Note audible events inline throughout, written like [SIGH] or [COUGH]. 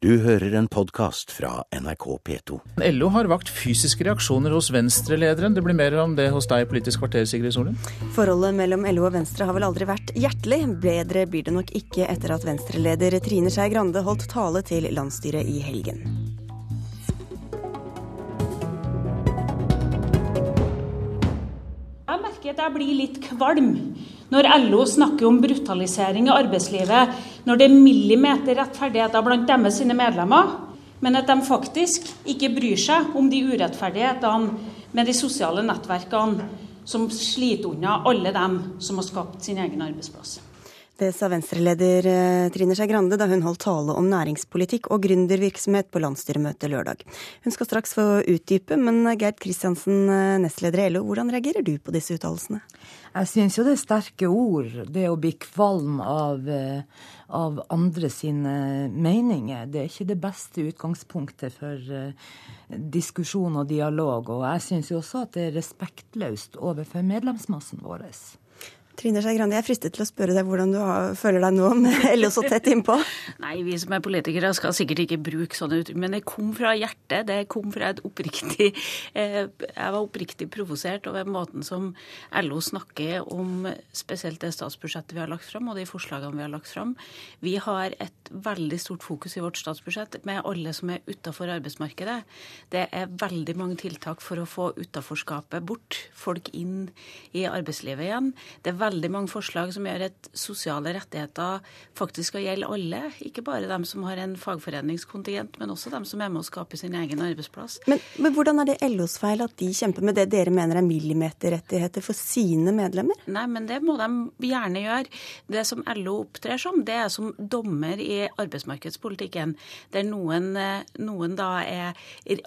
Du hører en podkast fra NRK P2. LO har vakt fysiske reaksjoner hos Venstre-lederen. Det blir mer om det hos deg i Politisk kvarter, Sigrid Solund. Forholdet mellom LO og Venstre har vel aldri vært hjertelig. Bedre blir det nok ikke etter at Venstre-leder Trine Skei Grande holdt tale til landsstyret i helgen. Jeg merker at jeg blir litt kvalm når LO snakker om brutalisering i arbeidslivet, når det er millimeter rettferdigheter blant deres sine medlemmer, men at de faktisk ikke bryr seg om de urettferdighetene med de sosiale nettverkene som sliter unna alle dem som har skapt sin egen arbeidsplass. Det sa Venstre-leder eh, Trine Skei Grande da hun holdt tale om næringspolitikk og gründervirksomhet på landsstyremøtet lørdag. Hun skal straks få utdype, men Gerd Kristiansen, eh, nestleder i LO, hvordan reagerer du på disse uttalelsene? Jeg syns jo det er sterke ord, det å bli kvalm av, eh, av andre sine meninger. Det er ikke det beste utgangspunktet for diskusjon og dialog. Og jeg syns jo også at det er respektløst overfor medlemsmassen vår. Trine Skei Grande, jeg er fristet til å spørre deg hvordan du har, føler deg nå med [LAUGHS] LO så tett innpå? Nei, vi som er politikere skal sikkert ikke bruke sånne uttrykk, men det kom fra hjertet. Det kom fra et oppriktig [LAUGHS] eh, Jeg var oppriktig provosert over måten som LO snakker om spesielt det statsbudsjettet vi har lagt fram, og de forslagene vi har lagt fram. Vi har et veldig stort fokus i vårt statsbudsjett med alle som er utafor arbeidsmarkedet. Det er veldig mange tiltak for å få utaforskapet bort, folk inn i arbeidslivet igjen. Det er veldig mange forslag som gjør at sosiale rettigheter faktisk skal gjelde alle. Ikke bare dem som har en fagforeningskontingent, men også dem som er med å skape sin egen arbeidsplass. Men, men hvordan er det LOs feil at de kjemper med det dere mener er millimeterrettigheter for sine medlemmer? Nei, men det må de gjerne gjøre. Det som LO opptrer som, det er som dommer i arbeidsmarkedspolitikken. Der noen, noen da er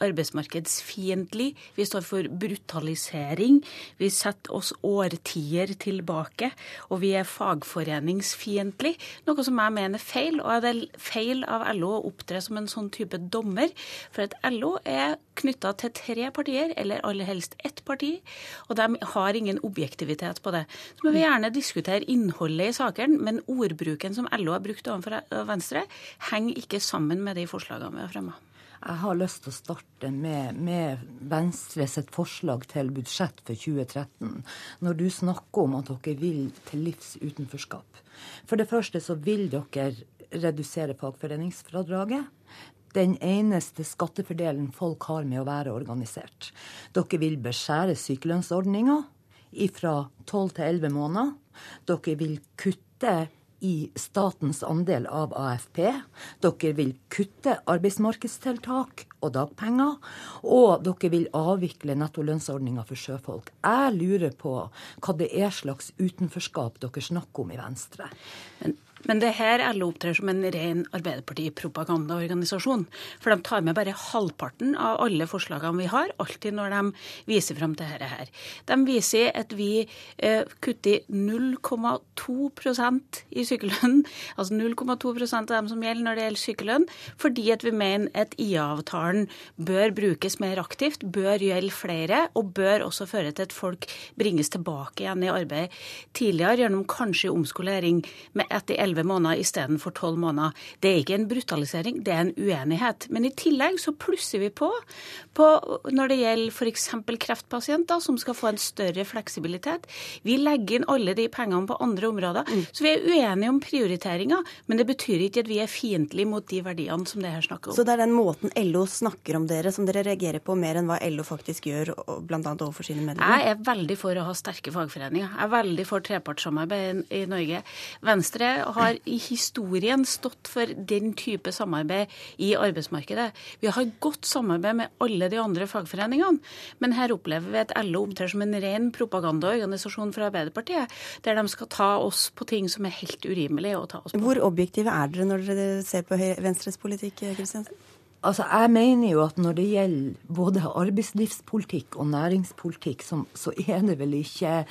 arbeidsmarkedsfiendtlig. Vi står for brutalisering. Vi setter oss årtier tilbake tilbake, og vi er fagforeningsfiendtlig, noe som jeg mener er feil. Og det er feil av LO å opptre som en sånn type dommer, for at LO er knytta til tre partier, eller aller helst ett parti, og de har ingen objektivitet på det. Så må vi gjerne diskutere innholdet i sakene, men ordbruken som LO har brukt overfor Venstre, henger ikke sammen med de forslagene vi har fremma. Jeg har lyst til å starte med, med Venstre sitt forslag til budsjett for 2013. Når du snakker om at dere vil til livs utenforskap. For det første så vil dere redusere fagforeningsfradraget. Den eneste skattefordelen folk har med å være organisert. Dere vil beskjære sykelønnsordninga fra 12 til 11 måneder. Dere vil kutte i statens andel av AFP. Dere vil kutte arbeidsmarkedstiltak og dagpenger. Og dere vil avvikle nettolønnsordninga for sjøfolk. Jeg lurer på hva det er slags utenforskap dere snakker om i Venstre. Men men det her LO opptrer som en ren Arbeiderparti-propagandaorganisasjon. For de tar med bare halvparten av alle forslagene vi har, alltid når de viser fram til dette her. De viser at vi eh, kutter 0,2% i sykelønn, altså 0,2% av dem som gjelder når det gjelder sykelønn, fordi at vi mener at IA-avtalen bør brukes mer aktivt, bør gjelde flere, og bør også føre til at folk bringes tilbake igjen i arbeid tidligere gjennom kanskje omskolering med etter 11 elleve måneder istedenfor tolv måneder. Det er ikke en brutalisering, det er en uenighet. Men i tillegg så plusser vi på, på når det gjelder f.eks. kreftpasienter, som skal få en større fleksibilitet. Vi legger inn alle de pengene på andre områder. Mm. Så vi er uenige om prioriteringer, men det betyr ikke at vi er fiendtlige mot de verdiene som det her snakker om. Så det er den måten LO snakker om dere, som dere reagerer på mer enn hva LO faktisk gjør, bl.a. overfor sine medlemmer? Jeg er veldig for å ha sterke fagforeninger. Jeg er veldig for trepartssamarbeid i Norge. Venstre har har i historien stått for den type samarbeid i arbeidsmarkedet. Vi har godt samarbeid med alle de andre fagforeningene, men her opplever vi at LO opptrer som en ren propagandaorganisasjon for Arbeiderpartiet, der de skal ta oss på ting som er helt urimelig å ta oss på. Hvor objektive er dere når dere ser på Venstres politikk, Kristiansen? Altså, Jeg mener jo at når det gjelder både arbeidslivspolitikk og næringspolitikk, så, så, er ikke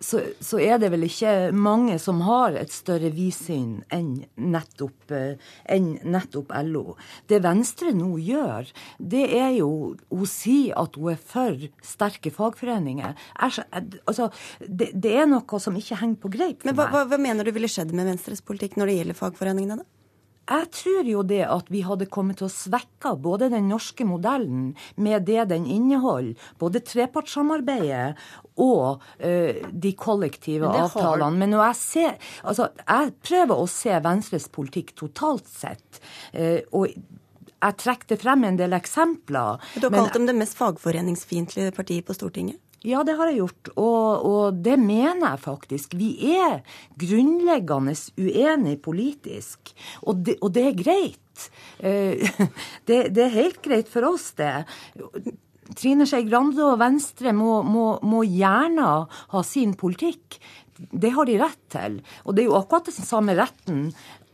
så, så, er det vel ikke mange som har et større vidsyn enn nettopp, eh, enn nettopp LO. Det Venstre nå gjør, det er jo å si at hun er for sterke fagforeninger. Er, altså, det, det, er noe som ikke henger på greip for Men hva, meg. Hva, hva mener du ville skjedd med Venstres politikk når det gjelder fagforeningene, da? Jeg tror jo det at vi hadde kommet til å svekke både den norske modellen med det den inneholder, både trepartssamarbeidet og uh, de kollektive Men avtalene. Men når jeg ser Altså, jeg prøver å se Venstres politikk totalt sett. Uh, og jeg trekte frem en del eksempler. Du har kalt dem det mest fagforeningsfiendtlige partiet på Stortinget? Ja, det har jeg gjort, og, og, det mener jeg faktisk. Vi er grunnleggende uenige politisk, og det, og det er greit. Eh, [LAUGHS] det, det, er helt greit for oss, det. Trine Skei Grande og Venstre må, må, må gjerne ha sin politikk. Det har de rett til. Og det er jo akkurat den samme retten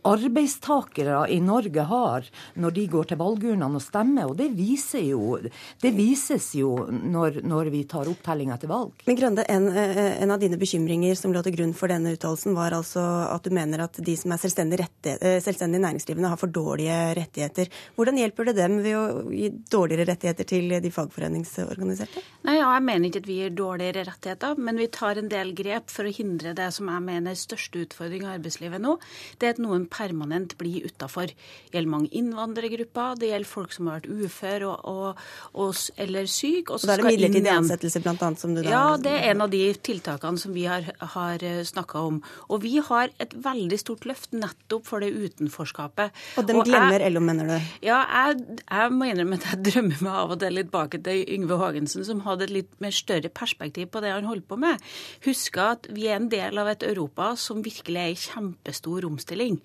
arbeidstakere i Norge har når de går til valgurnene og stemmer. Og det, viser jo, det vises jo når, når, vi tar opptelling etter valg. Men Grønne, en, en, av dine bekymringer som lå til grunn for denne uttalelsen, var altså at du mener at de som er selvstendig, eh, selvstendig næringsdrivende, har for dårlige rettigheter. Hvordan hjelper det dem ved å gi dårligere rettigheter til de fagforeningsorganiserte? Nei, ja, Jeg mener ikke at vi gir dårligere rettigheter, men vi tar en del grep for å hindre det som jeg mener er største utfordring i arbeidslivet nå. Det er at noen permanent blir utafor. Det gjelder mange innvandrergrupper, det gjelder folk som har vært uføre og, og, og, eller syke. Og, da er det midlertidig ansettelse bl.a. som du da Ja, det er en av de tiltakene som vi har, har eh, snakka om. Og vi har et veldig stort løft nettopp for det utenforskapet. Og dem glemmer LO, mener du? Ja, jeg, jeg må innrømme at jeg drømmer meg av og til litt bak til Yngve Haagensen, som hadde et litt mer større perspektiv på det han holdt på med. Husk at vi er en del av et Europa som virkelig er i kjempestor omstilling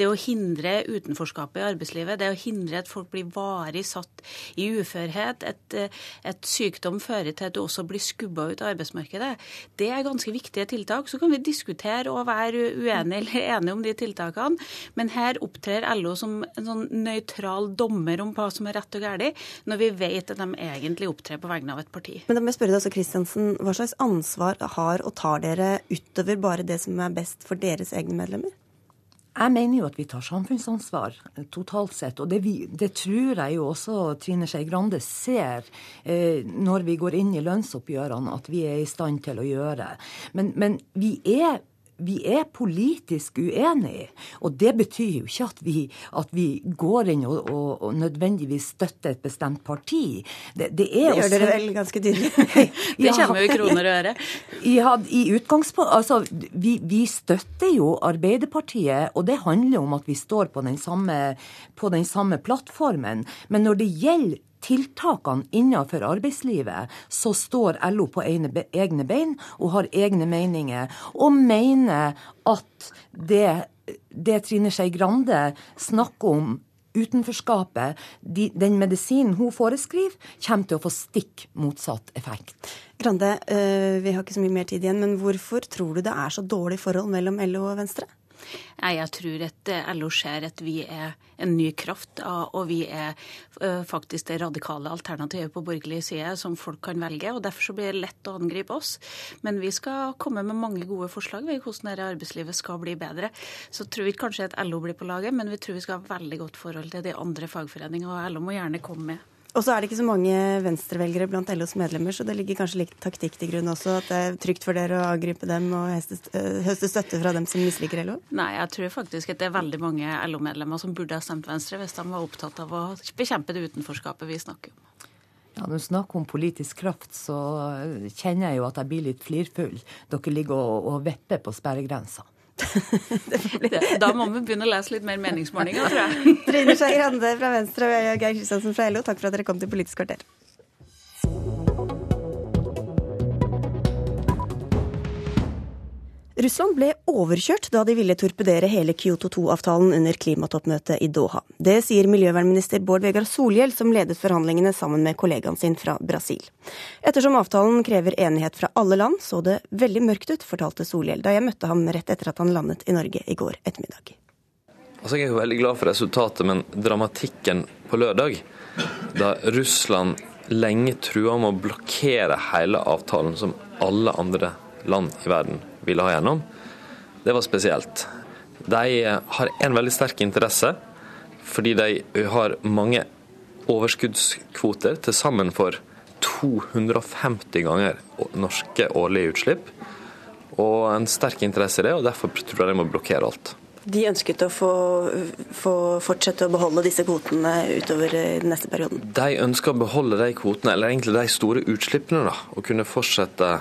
det å hindre utenforskapet i arbeidslivet, det å hindre at folk blir varig satt i uførhet, et, et sykdom fører til at du også blir skubba ut av arbeidsmarkedet, det er ganske viktige tiltak. Så kan vi diskutere og være uenige eller enige om de tiltakene, men her opptrer LO som en sånn nøytral dommer om hva som er rett og galt, når vi vet at de egentlig opptrer på vegne av et parti. Men da må jeg spørre deg også, Kristiansen, Hva slags ansvar har og tar dere utover bare det som er best for deres egne medlemmer? Jeg mener jo at vi tar samfunnsansvar totalt sett. Og det, vi, det tror jeg jo også Trine Skei Grande ser eh, når vi går inn i lønnsoppgjørene, at vi er i stand til å gjøre. Men, men vi er vi er politisk uenige. Og det betyr jo ikke at vi, at vi går inn og, og, og, nødvendigvis støtter et bestemt parti. Det, det, det gjør dere vel ganske tydelig? [LAUGHS] det kommer jo i kroner og øre. Ja, i utgangspunkt Altså, vi, vi, støtter jo Arbeiderpartiet, og det handler om at vi står på den samme, på den samme plattformen. Men når det gjelder tiltakene innenfor arbeidslivet, så står LO på egne bein og har egne meninger, og mener at det, det Trine Skei Grande snakker om utenforskapet, de, den medisinen hun foreskriver, kommer til å få stikk motsatt effekt. Grande, øh, vi har ikke så mye mer tid igjen, men hvorfor tror du det er så dårlig forhold mellom LO og Venstre? Nei, Jeg tror at eh, LO ser at vi er en ny kraft, og vi er eh, faktisk det radikale alternativet på borgerlig side som folk kan velge. og Derfor så blir det lett å angripe oss. Men vi skal komme med mange gode forslag ved hvordan dette arbeidslivet skal bli bedre. Så tror vi kanskje at LO blir på laget, men vi tror vi skal ha veldig godt forhold til de andre fagforeningene, og LO må gjerne komme med. Og så er det ikke så mange venstrevelgere blant LOs medlemmer, så det ligger kanskje litt taktikk til grunn også? At det er trygt for dere å angripe dem og eh, høste støtte fra dem som misliker LO? Nei, jeg tror faktisk at det er veldig mange LO-medlemmer som burde ha stemt Venstre hvis de var opptatt av å bekjempe det utenforskapet vi snakker om. Ja, Når du snakker om politisk kraft, så kjenner jeg jo at jeg blir litt flirfull. Dere ligger og, og vipper på sperregrensa. [LAUGHS] da må vi begynne å lese litt mer meningsmålinger, tror jeg. [LAUGHS] Trine Skei Grande fra Venstre og Geir Kristiansen fra LO, takk for at dere kom til Politisk kvarter. Russland ble overkjørt da de ville torpedere hele Kyoto 2-avtalen under klimatoppmøtet i Doha. Det sier miljøvernminister Bård Vegar Solhjell, som ledet forhandlingene sammen med kollegaen sin fra Brasil. Ettersom avtalen krever enighet fra alle land, så det veldig mørkt ut, fortalte Solhjell da jeg møtte ham rett etter at han landet i Norge i går ettermiddag. Altså, jeg er veldig glad for resultatet, men dramatikken på lørdag, da Russland lenge trua om å blokkere hele avtalen som alle andre land i verden ville ha gjennom, det var spesielt. De har en veldig sterk interesse, fordi de har mange overskuddskvoter til sammen for 250 ganger norske årlige utslipp. Og en sterk interesse i det, og derfor tror jeg de må blokkere alt. De ønsket å få, få fortsette å beholde disse kvotene utover den neste perioden? De ønsker å beholde de kvotene, eller egentlig de store utslippene, da, og kunne fortsette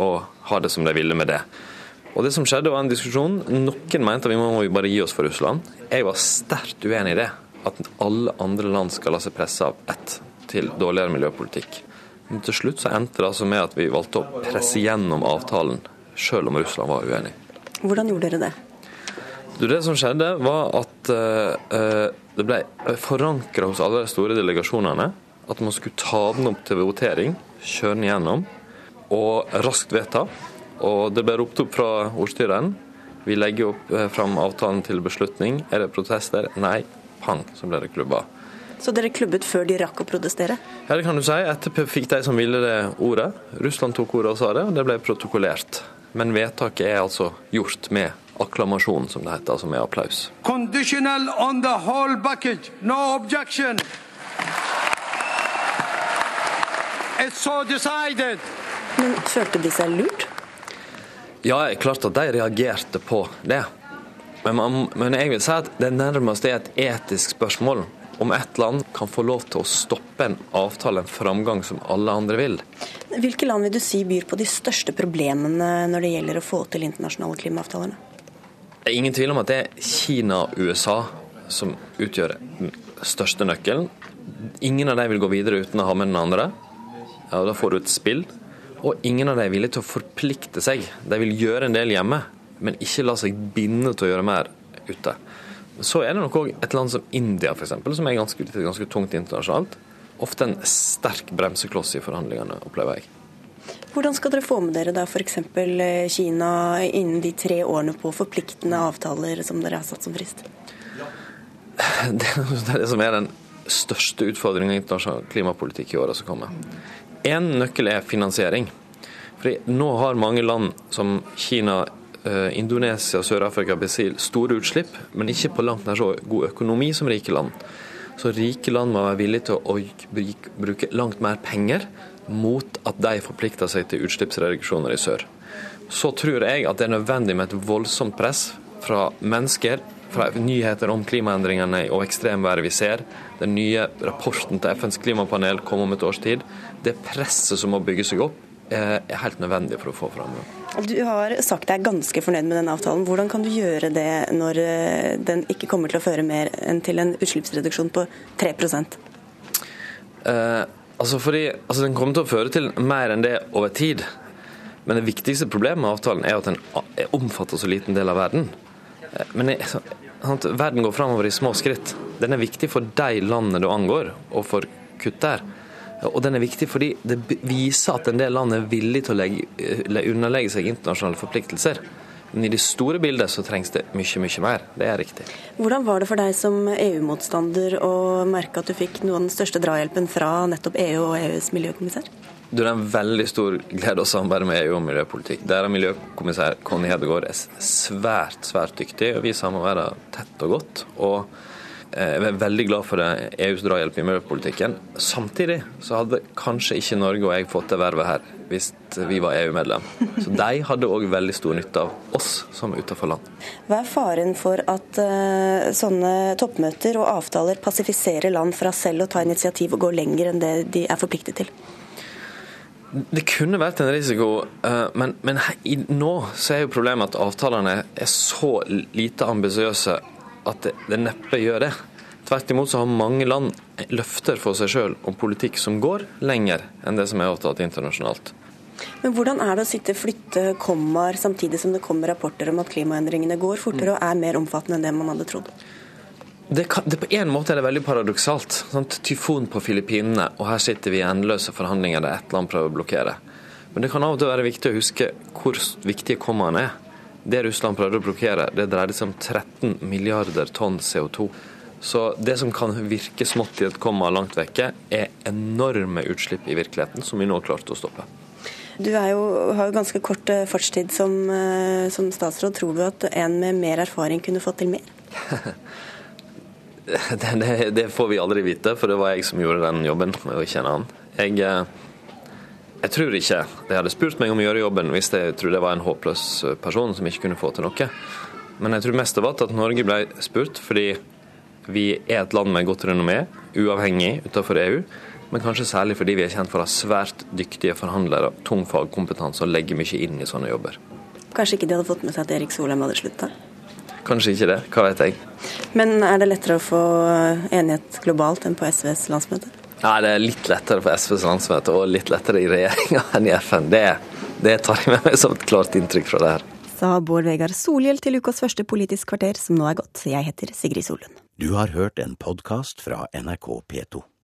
å ha det som de ville med det. Og det som skjedde var en diskusjon. Noen mente at vi må bare gi oss for Russland. Jeg var sterkt uenig i det. At alle andre land skal la seg presse av ett til dårligere miljøpolitikk. Men til slutt så endte det altså med at vi valgte å presse gjennom avtalen, selv om Russland var uenig. Hvordan gjorde dere det? Det som skjedde, var at uh, det ble forankra hos alle de store delegasjonene at man skulle ta den opp til votering, kjøre den gjennom og raskt vedta. Og det ble ropt opp fra ordstyreren. Vi legger opp uh, fram avtalen til beslutning. Er det protester? Nei. Pang, så ble det klubba. Så dere klubbet før de rakk å protestere? Ja, det kan du si. Etterpå fikk de som ville det, ordet. Russland tok ordet og sa det, og det ble protokollert. Men vedtaket er altså gjort med akklamasjon, som det heter, altså med applaus. Conditional on the whole package. No objection. It's so decided. Men følte de seg lurt? Ja, klart at de reagerte på det. Men, man, men jeg vil si at det nærmest er et etisk spørsmål om ett land kan få lov til å stoppe en avtale, en framgang som alle andre vil. Hvilke land vil du si byr på de største problemene når det gjelder å få til internasjonale klimaavtaler? Det er ingen tvil om at det er Kina og USA som utgjør den største nøkkelen. Ingen av dem vil gå videre uten å ha med den andre. Ja, Da får du et spill. Og ingen av dem er villige til å forplikte seg. De vil gjøre en del hjemme, men ikke la seg binde til å gjøre mer ute. Så er det nok òg et land som India, f.eks., som er ganske, ganske tungt internasjonalt. Ofte en sterk bremsekloss i forhandlingene, opplever jeg. Hvordan skal dere få med dere da f.eks. Kina innen de tre årene på forpliktende avtaler som dere har satt som frist? Det er det som er den største utfordringen i internasjonal klimapolitikk i åra som kommer. Én nøkkel er finansiering. Fordi nå har mange land som Kina, Eh, Indonesia, Sør-Afrika, Brasil store utslipp, men ikke på langt nær så god økonomi som rike land. Så rike land må være villige til å bruke langt mer penger mot at de forplikter seg til utslippsreduksjoner i sør. Så tror jeg at det er nødvendig med et voldsomt press fra mennesker, nyheter om klimaendringene og ekstremværet vi ser. Den nye rapporten til FNs klimapanel kom om et års tid. Det presset som må bygge seg opp, er helt nødvendig for å få fram det. Du har sagt deg ganske fornøyd med denne avtalen. Hvordan kan du gjøre det når eh, den ikke kommer til å føre mer enn til en utslippsreduksjon på 3% eh, altså fordi, altså Den kommer til å føre til mer enn det over tid. Men det viktigste problemet med avtalen er at den omfatter så liten del av verden. Eh, men sant, Verden går framover i små skritt. Den er viktig for de landene det angår, og for kutt der. Og den er viktig fordi det viser at en del land er villige til å legge, eh, underlegge seg internasjonale forpliktelser. Men i det store bildet så trengs det mye, mye mer. Det er riktig. Hvordan var det for deg som EU-motstander å merke at du fikk noe av den største drahjelpen fra nettopp EU og EUs miljøkommissær? Du, Det er en veldig stor glede å samarbeide med EU om miljøpolitikk. Der er miljøkommissær Conny Hedegaard svært, svært dyktig, og vi samarbeider tett og godt. og Eh, jeg er veldig glad for EUs drahjelp i miljøpolitikken. Samtidig så hadde kanskje ikke Norge og jeg fått det vervet her hvis vi var EU-medlem. Så de hadde òg veldig stor nytte av oss som utenfor land. Hva er faren for at uh, sånne toppmøter og avtaler passifiserer land fra selv å ta initiativ og gå lenger enn det de er forpliktet til? Det kunne vært en risiko, uh, men, men i, nå så er jo problemet at avtalene er så lite ambisiøse at det, det neppe gjør det. Tvert imot så har mange land løfter for seg sjøl om politikk som går lenger enn det som er avtalt internasjonalt. Men hvordan er det å sitte flytte kommaer samtidig som det kommer rapporter om at klimaendringene går fortere og er mer omfattende enn det man hadde trodd? Det, kan, det På en måte er det veldig paradoksalt. Sånn, tyfon på Filippinene, og her sitter vi i endeløse forhandlinger der ett land prøver å blokkere. Men det kan av og til være viktig å huske hvor viktige kommaene er. Det Russland prøvde å blokkere, det dreide seg om 13 milliarder tonn CO2. Så det som kan virke smått i et komma langt vekke, er enorme utslipp i virkeligheten, som vi nå klarte å stoppe. Du jo, har jo ganske kort eh, fartstid som, eh, som, statsråd. Tror du at en med mer erfaring kunne fått til mer? [LAUGHS] [LAUGHS] det, det, det, får vi aldri vite, for det var jeg som gjorde den jobben, og ikke en annen. Jeg eh, jeg tror ikke de hadde spurt meg om å gjøre jobben hvis jeg trodde jeg var en håpløs person som ikke kunne få til noe. Men jeg tror mest av alt at Norge ble spurt fordi vi er et land med godt renommé, uavhengig utenfor EU. Men kanskje særlig fordi vi er kjent for å ha svært dyktige forhandlere, tung fagkompetanse og legge mye inn i sånne jobber. Kanskje ikke de hadde fått med seg at Erik Solheim hadde slutta? Kanskje ikke det, hva vet jeg. Men er det lettere å få enighet globalt enn på SVs landsmøte? Ja, Det er litt lettere på SVs landsmøte og litt lettere i regjeringa [LAUGHS] enn i FN. Det, det tar jeg med meg som et klart inntrykk fra det her. Sa Bård Vegar Solhjell til ukas første Politisk kvarter, som nå er gått. Jeg heter Sigrid Solund. Du har hørt en podkast fra NRK P2.